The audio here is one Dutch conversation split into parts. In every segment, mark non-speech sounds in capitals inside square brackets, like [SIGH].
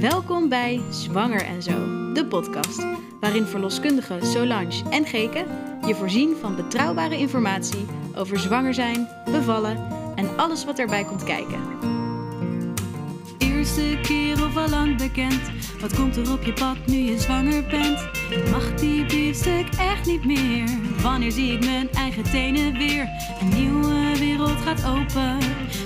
Welkom bij Zwanger en Zo, de podcast, waarin verloskundigen Solange en Geke je voorzien van betrouwbare informatie over zwanger zijn, bevallen en alles wat erbij komt kijken. Eerste keer of al lang bekend, wat komt er op je pad nu je zwanger bent? Mag die biefstuk echt niet meer? Wanneer zie ik mijn eigen tenen weer? Een nieuwe wereld gaat open,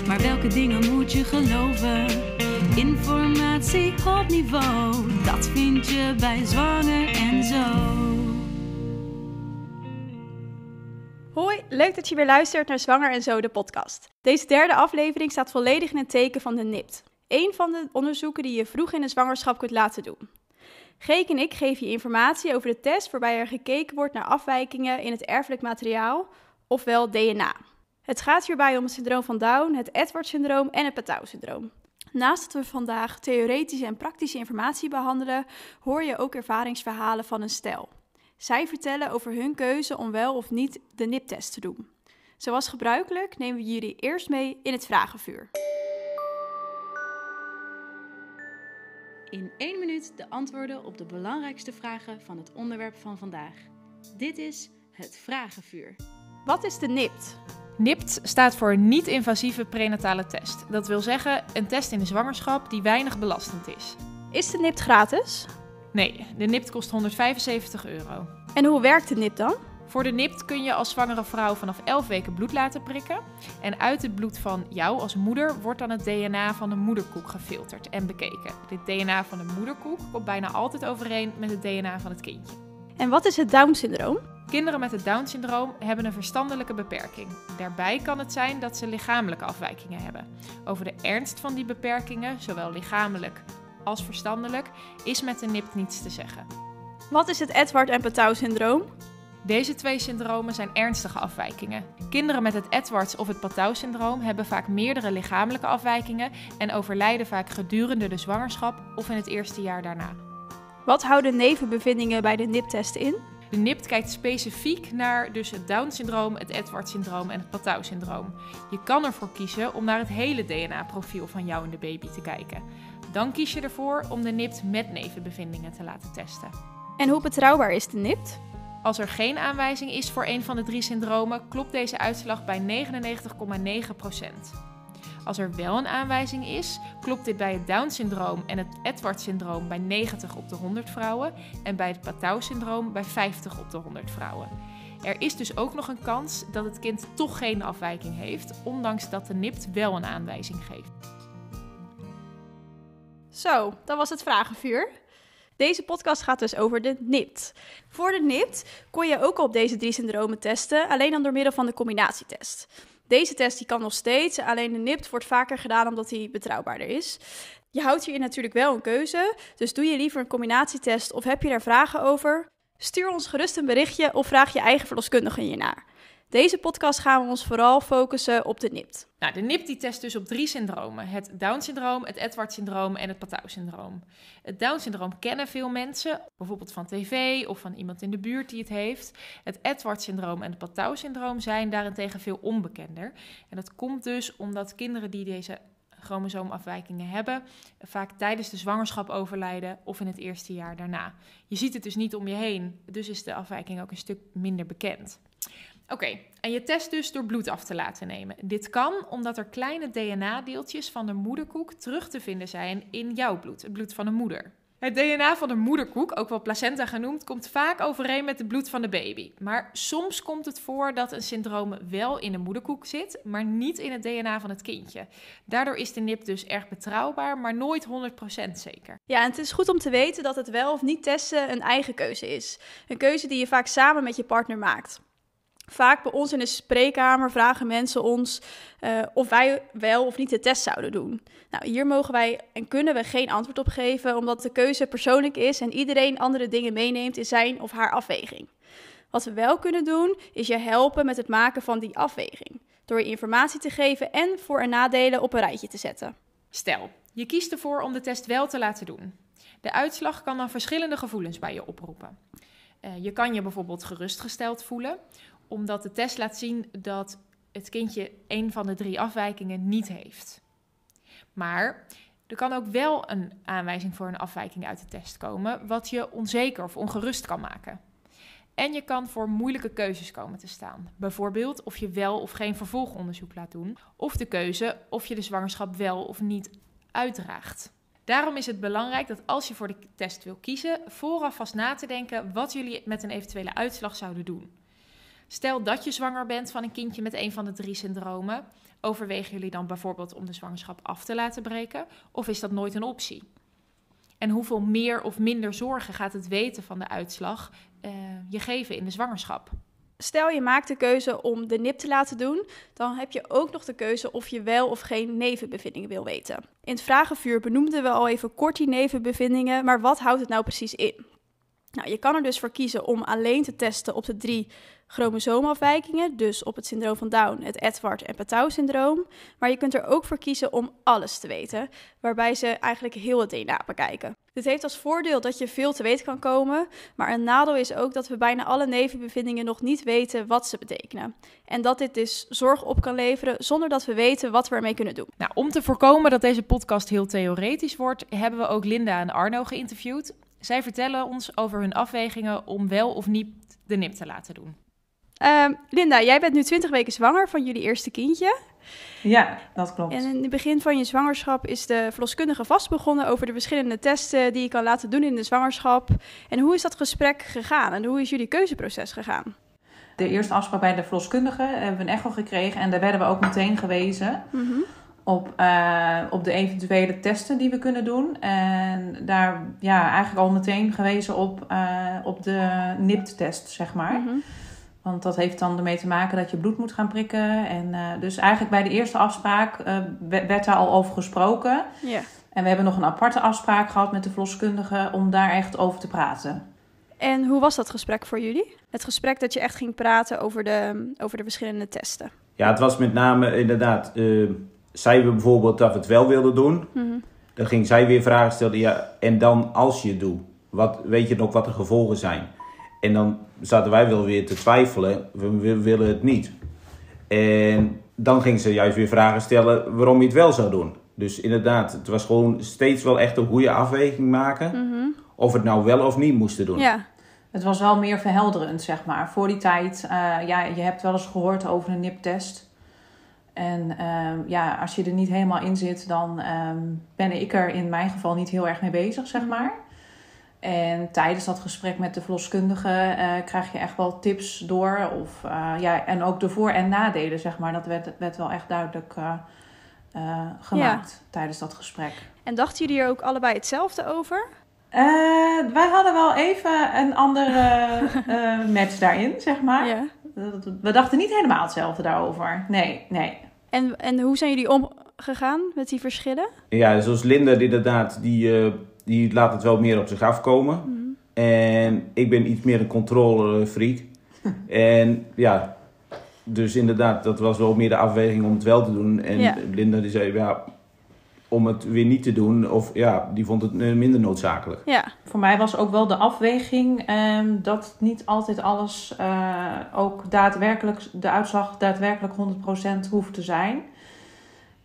maar welke dingen moet je geloven? Informatie op niveau, dat vind je bij Zwanger en Zo. Hoi, leuk dat je weer luistert naar Zwanger en Zo, de podcast. Deze derde aflevering staat volledig in het teken van de NIPT. Een van de onderzoeken die je vroeg in de zwangerschap kunt laten doen. Geek en ik geven je informatie over de test waarbij er gekeken wordt naar afwijkingen in het erfelijk materiaal, ofwel DNA. Het gaat hierbij om het syndroom van Down, het Edwards-syndroom en het Patau-syndroom. Naast dat we vandaag theoretische en praktische informatie behandelen, hoor je ook ervaringsverhalen van een stel. Zij vertellen over hun keuze om wel of niet de NIP-test te doen. Zoals gebruikelijk nemen we jullie eerst mee in het vragenvuur. In één minuut de antwoorden op de belangrijkste vragen van het onderwerp van vandaag. Dit is het Vragenvuur. Wat is de NIPT? NIPT staat voor niet-invasieve prenatale test. Dat wil zeggen een test in de zwangerschap die weinig belastend is. Is de NIPT gratis? Nee, de NIPT kost 175 euro. En hoe werkt de NIPT dan? Voor de NIPT kun je als zwangere vrouw vanaf 11 weken bloed laten prikken. En uit het bloed van jou als moeder wordt dan het DNA van de moederkoek gefilterd en bekeken. Dit DNA van de moederkoek komt bijna altijd overeen met het DNA van het kindje. En wat is het Down-syndroom? Kinderen met het Down-syndroom hebben een verstandelijke beperking. Daarbij kan het zijn dat ze lichamelijke afwijkingen hebben. Over de ernst van die beperkingen, zowel lichamelijk als verstandelijk, is met de NIPT niets te zeggen. Wat is het Edward- en Patau-syndroom? Deze twee syndromen zijn ernstige afwijkingen. Kinderen met het Edwards of het Patau-syndroom hebben vaak meerdere lichamelijke afwijkingen en overlijden vaak gedurende de zwangerschap of in het eerste jaar daarna. Wat houden nevenbevindingen bij de NIP-test in? De NIPT kijkt specifiek naar dus het Down-syndroom, het Edwards-syndroom en het Patau-syndroom. Je kan ervoor kiezen om naar het hele DNA-profiel van jou en de baby te kijken. Dan kies je ervoor om de NIPT met nevenbevindingen te laten testen. En hoe betrouwbaar is de NIPT? Als er geen aanwijzing is voor een van de drie syndromen, klopt deze uitslag bij 99,9%. Als er wel een aanwijzing is, klopt dit bij het Down-syndroom en het Edwards-syndroom bij 90 op de 100 vrouwen en bij het Patau-syndroom bij 50 op de 100 vrouwen. Er is dus ook nog een kans dat het kind toch geen afwijking heeft, ondanks dat de NIPT wel een aanwijzing geeft. Zo, dat was het vragenvuur. Deze podcast gaat dus over de NIPT. Voor de NIPT kon je ook op deze drie syndromen testen, alleen dan door middel van de combinatietest. Deze test die kan nog steeds, alleen de NIPT wordt vaker gedaan omdat hij betrouwbaarder is. Je houdt hierin natuurlijk wel een keuze, dus doe je liever een combinatietest of heb je daar vragen over? Stuur ons gerust een berichtje of vraag je eigen verloskundige hiernaar. Deze podcast gaan we ons vooral focussen op de NIPT. Nou, de NIPT die test dus op drie syndromen. Het Down-syndroom, het Edwards-syndroom en het Patau-syndroom. Het Down-syndroom kennen veel mensen, bijvoorbeeld van tv of van iemand in de buurt die het heeft. Het Edwards-syndroom en het Patau-syndroom zijn daarentegen veel onbekender. En dat komt dus omdat kinderen die deze chromosoomafwijkingen hebben, vaak tijdens de zwangerschap overlijden of in het eerste jaar daarna. Je ziet het dus niet om je heen, dus is de afwijking ook een stuk minder bekend. Oké, en je test dus door bloed af te laten nemen. Dit kan omdat er kleine DNA-deeltjes van de moederkoek terug te vinden zijn in jouw bloed, het bloed van de moeder. Het DNA van de moederkoek, ook wel placenta genoemd, komt vaak overeen met het bloed van de baby. Maar soms komt het voor dat een syndroom wel in de moederkoek zit, maar niet in het DNA van het kindje. Daardoor is de NIP dus erg betrouwbaar, maar nooit 100% zeker. Ja, en het is goed om te weten dat het wel of niet testen een eigen keuze is. Een keuze die je vaak samen met je partner maakt. Vaak bij ons in de spreekkamer vragen mensen ons uh, of wij wel of niet de test zouden doen. Nou, hier mogen wij en kunnen we geen antwoord op geven, omdat de keuze persoonlijk is en iedereen andere dingen meeneemt in zijn of haar afweging. Wat we wel kunnen doen, is je helpen met het maken van die afweging. Door je informatie te geven en voor- en nadelen op een rijtje te zetten. Stel, je kiest ervoor om de test wel te laten doen. De uitslag kan dan verschillende gevoelens bij je oproepen. Uh, je kan je bijvoorbeeld gerustgesteld voelen, omdat de test laat zien dat het kindje een van de drie afwijkingen niet heeft. Maar Er kan ook wel een aanwijzing voor een afwijking uit de test komen, wat je onzeker of ongerust kan maken. En je kan voor moeilijke keuzes komen te staan. Bijvoorbeeld of je wel of geen vervolgonderzoek laat doen, of de keuze of je de zwangerschap wel of niet uitdraagt. Daarom is het belangrijk dat als je voor de test wil kiezen, vooraf vast na te denken wat jullie met een eventuele uitslag zouden doen. Stel dat je zwanger bent van een kindje met een van de drie syndromen, overwegen jullie dan bijvoorbeeld om de zwangerschap af te laten breken, of is dat nooit een optie? En hoeveel meer of minder zorgen gaat het weten van de uitslag uh, je geven in de zwangerschap? Stel je maakt de keuze om de nip te laten doen, dan heb je ook nog de keuze of je wel of geen nevenbevindingen wil weten. In het vragenvuur benoemden we al even kort die nevenbevindingen, maar wat houdt het nou precies in? Nou, je kan er dus voor kiezen om alleen te testen op de drie chromosoomafwijkingen, dus op het syndroom van Down, het Edward en Patau-syndroom. Maar je kunt er ook voor kiezen om alles te weten, waarbij ze eigenlijk heel het DNA bekijken. Dit heeft als voordeel dat je veel te weten kan komen, maar een nadeel is ook dat we bijna alle nevenbevindingen nog niet weten wat ze betekenen. En dat dit dus zorg op kan leveren zonder dat we weten wat we ermee kunnen doen. Nou, om te voorkomen dat deze podcast heel theoretisch wordt, hebben we ook Linda en Arno geïnterviewd. Zij vertellen ons over hun afwegingen om wel of niet de NIP te laten doen. Um, Linda, jij bent nu 20 weken zwanger van jullie eerste kindje. Ja, dat klopt. En in het begin van je zwangerschap is de verloskundige vast begonnen over de verschillende testen die je kan laten doen in de zwangerschap. En hoe is dat gesprek gegaan en hoe is jullie keuzeproces gegaan? De eerste afspraak bij de verloskundige hebben we een echo gekregen en daar werden we ook meteen gewezen. Mm op, uh, op de eventuele testen die we kunnen doen. En daar ja, eigenlijk al meteen gewezen op, uh, op de NIPT-test, zeg maar. Mm -hmm. Want dat heeft dan ermee te maken dat je bloed moet gaan prikken. En uh, dus eigenlijk bij de eerste afspraak werd daar al over gesproken. Yeah. En we hebben nog een aparte afspraak gehad met de verloskundige om daar echt over te praten. En hoe was dat gesprek voor jullie? Het gesprek dat je echt ging praten over de, over de verschillende testen. Ja, het was met name inderdaad zei we bijvoorbeeld dat we het wel wilden doen. Mm Dan ging zij weer vragen stellen. Ja, en dan als je het doet, wat, weet je nog wat de gevolgen zijn? En dan zaten wij wel weer te twijfelen. We, we willen het niet. En dan ging ze juist weer vragen stellen waarom je het wel zou doen. Dus inderdaad, het was gewoon steeds wel echt een goede afweging maken. Mm -hmm. Of het nou wel of niet moesten doen. Ja. Het was wel meer verhelderend, zeg maar. Voor die tijd, uh, ja, je hebt wel eens gehoord over een NIP-test. En um, ja, als je er niet helemaal in zit, dan um, ben ik er in mijn geval niet heel erg mee bezig, zeg maar. En tijdens dat gesprek met de verloskundige uh, krijg je echt wel tips door. Of, uh, ja, en ook de voor- en nadelen, zeg maar. Dat werd, werd wel echt duidelijk uh, gemaakt ja. tijdens dat gesprek. En dachten jullie er ook allebei hetzelfde over? wij hadden wel even een andere [LAUGHS] match daarin, zeg maar. Ja. We dachten niet helemaal hetzelfde daarover. Nee, nee. En, en hoe zijn jullie omgegaan met die verschillen? Ja, zoals Linda inderdaad, die, uh, die laat het wel meer op zich afkomen. Mhm. En ik ben iets meer een controlefreak. [LAUGHS] en ja, dus inderdaad, dat was wel meer de afweging om het wel te doen. En ja. Linda die zei, ja, om het weer niet te doen. Of ja, die vond het minder noodzakelijk. Ja. Voor mij was ook wel de afweging um, dat niet altijd alles uh, ook daadwerkelijk, de uitslag daadwerkelijk 100% hoeft te zijn.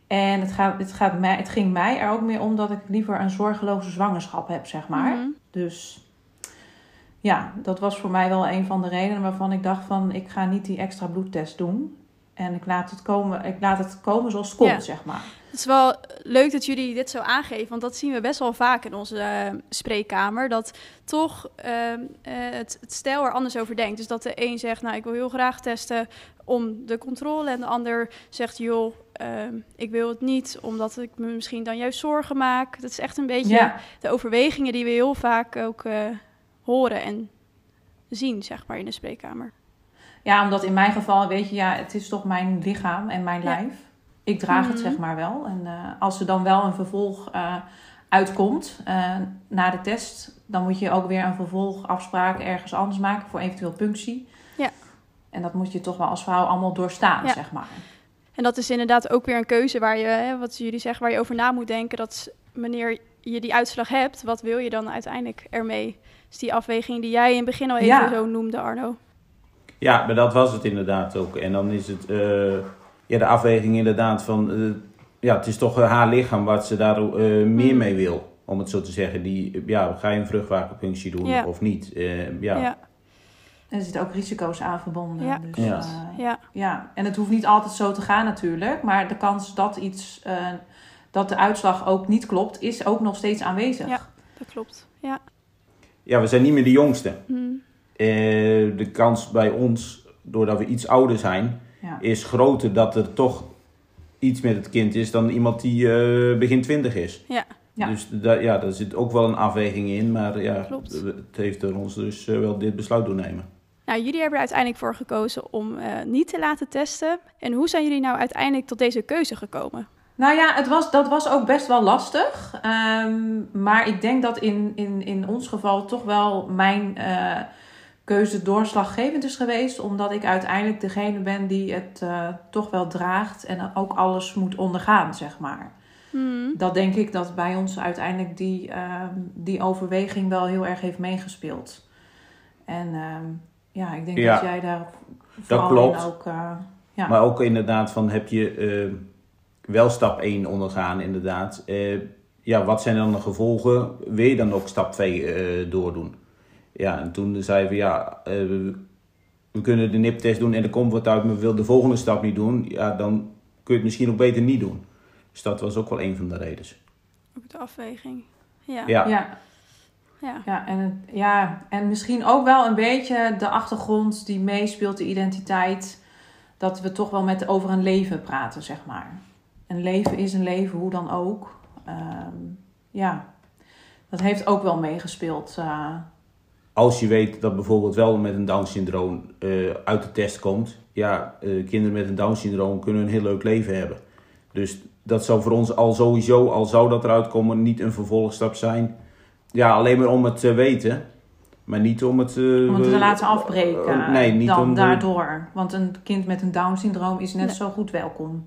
En het, gaat, het, gaat mij, het ging mij er ook meer om dat ik liever een zorgeloze zwangerschap heb, zeg maar. Mm -hmm. Dus ja, dat was voor mij wel een van de redenen waarvan ik dacht van ik ga niet die extra bloedtest doen. En ik laat het komen, ik laat het komen zoals het komt, Ja. zeg maar. Het is wel leuk dat jullie dit zo aangeven, want dat zien we best wel vaak in onze uh, spreekkamer. Dat toch uh, uh, het, het stijl er anders over denkt. Dus dat de een zegt, nou ik wil heel graag testen om de controle. En de ander zegt, joh, ik wil het niet omdat ik me misschien dan juist zorgen maak. Dat is echt een beetje Ja. de overwegingen die we heel vaak ook eh, horen en zien, zeg maar, in de spreekkamer. Ja, omdat in mijn geval, weet je, ja, het is toch mijn lichaam en mijn Ja. lijf. Ik draag Mhm. het zeg maar wel. En uh, als er dan wel een vervolg uh, uitkomt uh, na de test, dan moet je ook weer een vervolgafspraak ergens anders maken voor eventueel punctie. Ja. En dat moet je toch wel als vrouw allemaal doorstaan, Ja. zeg maar. En dat is inderdaad ook weer een keuze waar je, hè, wat jullie zeggen, waar je over na moet denken. Dat wanneer je die uitslag hebt, wat wil je dan uiteindelijk ermee? Dus die afweging die jij in het begin al even Ja. zo noemde, Arno. Ja, maar dat was het inderdaad ook. En dan is het eh, ja, de afweging inderdaad van... eh, ja, het is toch eh, haar lichaam wat ze daar eh, meer Mm. mee wil. Om het zo te zeggen. Die, ja, ga je een vruchtwaterpunctie doen Ja. of niet? Eh, ja. Ja. En er zitten ook risico's aan verbonden. Ja. Dus, Ja. eh, Ja. ja. En het hoeft niet altijd zo te gaan natuurlijk. Maar de kans dat iets, eh, dat de uitslag ook niet klopt, is ook nog steeds aanwezig. Ja. Dat klopt. Ja. ja, we zijn niet meer de jongste. Mm. Eh, de kans bij ons, doordat we iets ouder zijn, Ja. is groter dat er toch iets met het kind is dan iemand die eh, begin twintig is. Ja. Ja. Dus da- ja, daar zit ook wel een afweging in. Maar ja, Klopt. het heeft er ons dus eh, wel dit besluit doen nemen. Nou, jullie hebben er uiteindelijk voor gekozen om eh, niet te laten testen. En hoe zijn jullie nou uiteindelijk tot deze keuze gekomen? Nou ja, het was, dat was ook best wel lastig. Ehm, maar ik denk dat in, in, in ons geval toch wel mijn eh, keuze doorslaggevend is geweest. Omdat ik uiteindelijk degene ben die het eh, toch wel draagt en ook alles moet ondergaan, zeg maar. Hmm. Dat denk ik dat bij ons uiteindelijk die, ehm, die overweging wel heel erg heeft meegespeeld. En ehm, ja, ik denk Ja, dat jij daar vooral klopt. in ook... eh, ja. Maar ook inderdaad van heb je eh, wel stap 1 ondergaan inderdaad. Eh, ja, wat zijn dan de gevolgen? Wil je dan ook stap 2 eh, doordoen? Ja, en toen zeiden we ja, eh, we, kunnen de NIP-test doen en er komt wat uit, maar we willen de volgende stap niet doen. Ja, dan kun je het misschien ook beter niet doen. Dus dat was ook wel een van de redenen. Ook de afweging. Ja. Ja, ja. Ja. Ja en, het- ja, en misschien ook wel een beetje de achtergrond die meespeelt, de identiteit. Dat we toch wel met over een leven praten, zeg maar. Een leven is een leven, hoe dan ook. Ehm, ja, dat heeft ook wel meegespeeld. eh. Als je weet dat bijvoorbeeld wel met een Down-syndroom eh, uit de test komt, ja, eh, kinderen met een Down-syndroom kunnen een heel leuk leven hebben. Dus dat zou voor ons al sowieso, al zou dat eruit komen, niet een vervolgstap zijn. Ja, alleen maar om het te weten, maar niet om het... eh, om het te laten afbreken. nee, niet dan om de- daardoor. Want een kind met een Down-syndroom is net Nee. zo goed welkom.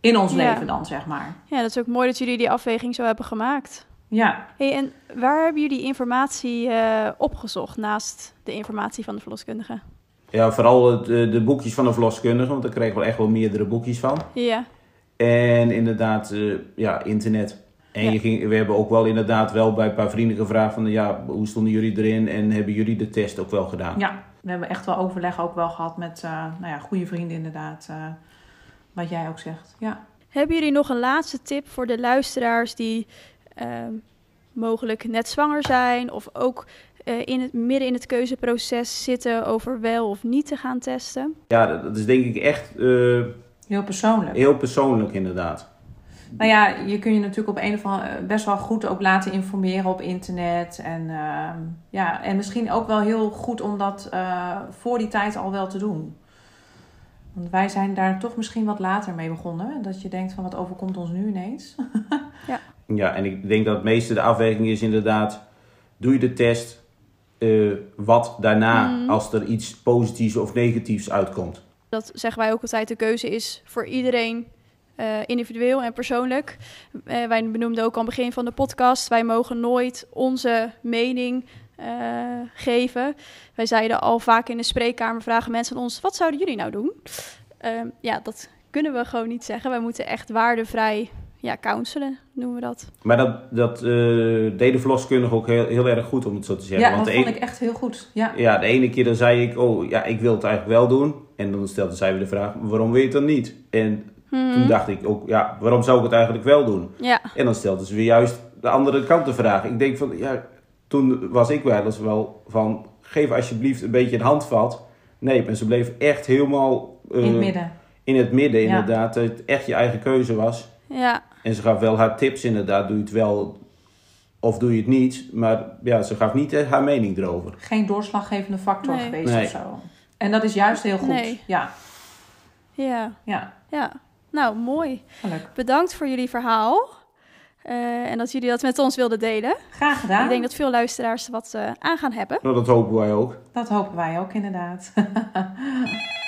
In ons Ja. leven dan, zeg maar. ja, dat is ook mooi dat jullie die afweging zo hebben gemaakt. Ja, Hey, en waar hebben jullie informatie eh, opgezocht naast de informatie van de verloskundige? Ja, vooral het, eh, de boekjes van de verloskundige, want daar kregen we echt wel meerdere boekjes van. Ja, En inderdaad, eh, ja, internet. En Ja. je ging, we hebben ook wel inderdaad wel bij een paar vrienden gevraagd van, ja, hoe stonden jullie erin en hebben jullie de test ook wel gedaan? ja, we hebben echt wel overleg ook wel gehad met eh, nou ja, goede vrienden inderdaad. eh, wat jij ook zegt. Ja. Hebben jullie nog een laatste tip voor de luisteraars die mogelijk net zwanger zijn of ook eh, in het, midden in het keuzeproces zitten over wel of niet te gaan testen? Ja, dat, is denk ik echt eh, Heel persoonlijk. heel persoonlijk inderdaad. Nou ja, je kun je natuurlijk op een of andere best wel goed ook laten informeren op internet. En, ehm, ja, en misschien ook wel heel goed om dat eh, voor die tijd al wel te doen. Want wij zijn daar toch misschien wat later mee begonnen. Dat je denkt van wat overkomt ons nu ineens. Ja, [LAUGHS] en ik denk dat het meeste de afweging is inderdaad, doe je de test, eh, wat daarna Mhm. als er iets positiefs of negatiefs uitkomt. Dat zeggen wij ook altijd, de keuze is voor iedereen eh, individueel en persoonlijk. Eh, wij benoemden ook aan het begin van de podcast, wij mogen nooit onze mening geven. Wij zeiden al vaak in de spreekkamer, vragen mensen aan ons, wat zouden jullie nou doen? Ehm, ja, dat kunnen we gewoon niet zeggen. Wij moeten echt waardevrij ja, counselen, noemen we dat. Maar dat, dat eh, deed de verloskundige ook heel, heel erg goed om het zo te zeggen. Ja, Want dat vond een- ik echt heel goed. Ja, Ja, de ene keer dan zei ik, oh ja, ik wil het eigenlijk wel doen. En dan stelde zij weer de vraag, waarom wil je het dan niet? En Mhm. toen dacht ik ook, ja, waarom zou ik het eigenlijk wel doen? Ja, En dan stelde ze weer juist de andere kant de vraag. Ik denk van, ja, toen was ik wel eens wel van, geef alsjeblieft een beetje een handvat. Nee, maar ze bleef echt helemaal eh, in het midden. in het midden Ja. inderdaad. Dat het echt je eigen keuze was. ja, En ze gaf wel haar tips inderdaad, doe je het wel of doe je het niet. Maar ja, ze gaf niet eh, haar mening erover. Geen doorslaggevende factor Nee. geweest Nee. of zo. En dat is juist heel goed. Nee. Ja, ja, ja, ja. Nou, mooi. leuk. Bedankt voor jullie verhaal. Eh, en dat jullie dat met ons wilden delen. Graag gedaan. Ik denk dat veel luisteraars er wat eh, aan gaan hebben. Nou, dat hopen wij ook. Dat hopen wij ook inderdaad. [LAUGHS]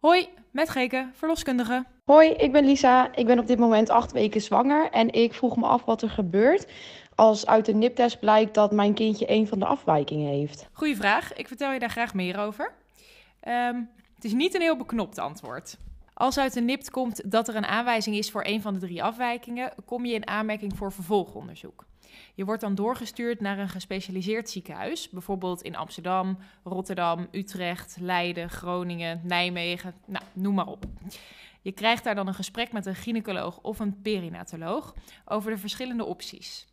Hoi, met Geke, verloskundige. Hoi, ik ben Lisa. Ik ben op dit moment acht weken zwanger en ik vroeg me af wat er gebeurt als uit de niptest blijkt dat mijn kindje een van de afwijkingen heeft. Goeie vraag, ik vertel je daar graag meer over. Ehm, Het is niet een heel beknopt antwoord. Als uit de NIPT komt dat er een aanwijzing is voor een van de drie afwijkingen, kom je in aanmerking voor vervolgonderzoek. Je wordt dan doorgestuurd naar een gespecialiseerd ziekenhuis, bijvoorbeeld in Amsterdam, Rotterdam, Utrecht, Leiden, Groningen, Nijmegen, nou, noem maar op. Je krijgt daar dan een gesprek met een gynaecoloog of een perinatoloog over de verschillende opties.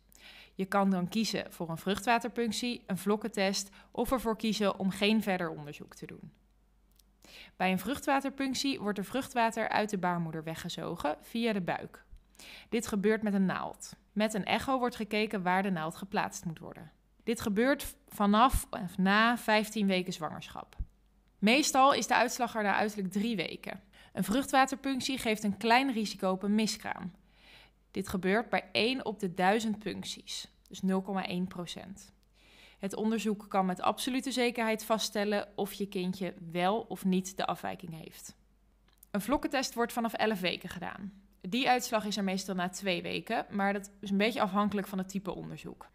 Je kan dan kiezen voor een vruchtwaterpunctie, een vlokkentest of ervoor kiezen om geen verder onderzoek te doen. Bij een vruchtwaterpunctie wordt er vruchtwater uit de baarmoeder weggezogen via de buik. Dit gebeurt met een naald. Met een echo wordt gekeken waar de naald geplaatst moet worden. Dit gebeurt vanaf of na 15 weken zwangerschap. Meestal is de uitslag er na uiterlijk drie weken. Een vruchtwaterpunctie geeft een klein risico op een miskraam. Dit gebeurt bij 1 op de 1000 puncties, dus 0,1% Het onderzoek kan met absolute zekerheid vaststellen of je kindje wel of niet de afwijking heeft. Een vlokkentest wordt vanaf 11 weken gedaan. Die uitslag is er meestal na twee weken, maar dat is een beetje afhankelijk van het type onderzoek.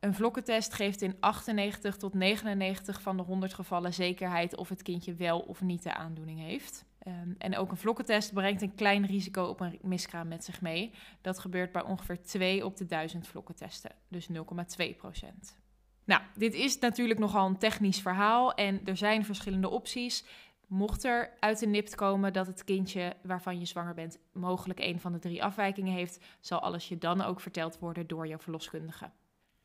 Een vlokkentest geeft in 98 tot 99 van de 100 gevallen zekerheid of het kindje wel of niet de aandoening heeft. Um, en ook een vlokkentest brengt een klein risico op een miskraam met zich mee. Dat gebeurt bij ongeveer 2 op de 1000 vlokkentesten, dus 0,2 procent. Nou, dit is natuurlijk nogal een technisch verhaal en er zijn verschillende opties. Mocht er uit de NIPT komen dat het kindje waarvan je zwanger bent mogelijk een van de drie afwijkingen heeft, zal alles je dan ook verteld worden door je verloskundige.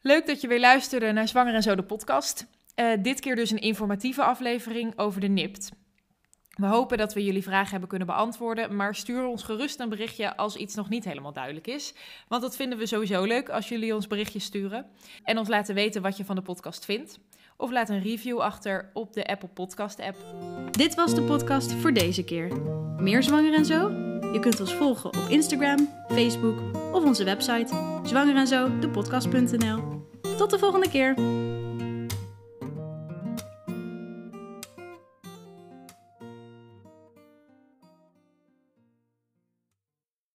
Leuk dat je weer luisterde naar Zwanger en Zo de podcast. Uh, dit keer dus een informatieve aflevering over de NIPT. We hopen dat we jullie vragen hebben kunnen beantwoorden, maar stuur ons gerust een berichtje als iets nog niet helemaal duidelijk is. Want dat vinden we sowieso leuk als jullie ons berichtjes sturen en ons laten weten wat je van de podcast vindt. Of laat een review achter op de Apple Podcast app. Dit was de podcast voor deze keer. Meer zwanger en zo? Je kunt ons volgen op Instagram, Facebook of onze website zwangerenzo, Tot de volgende keer.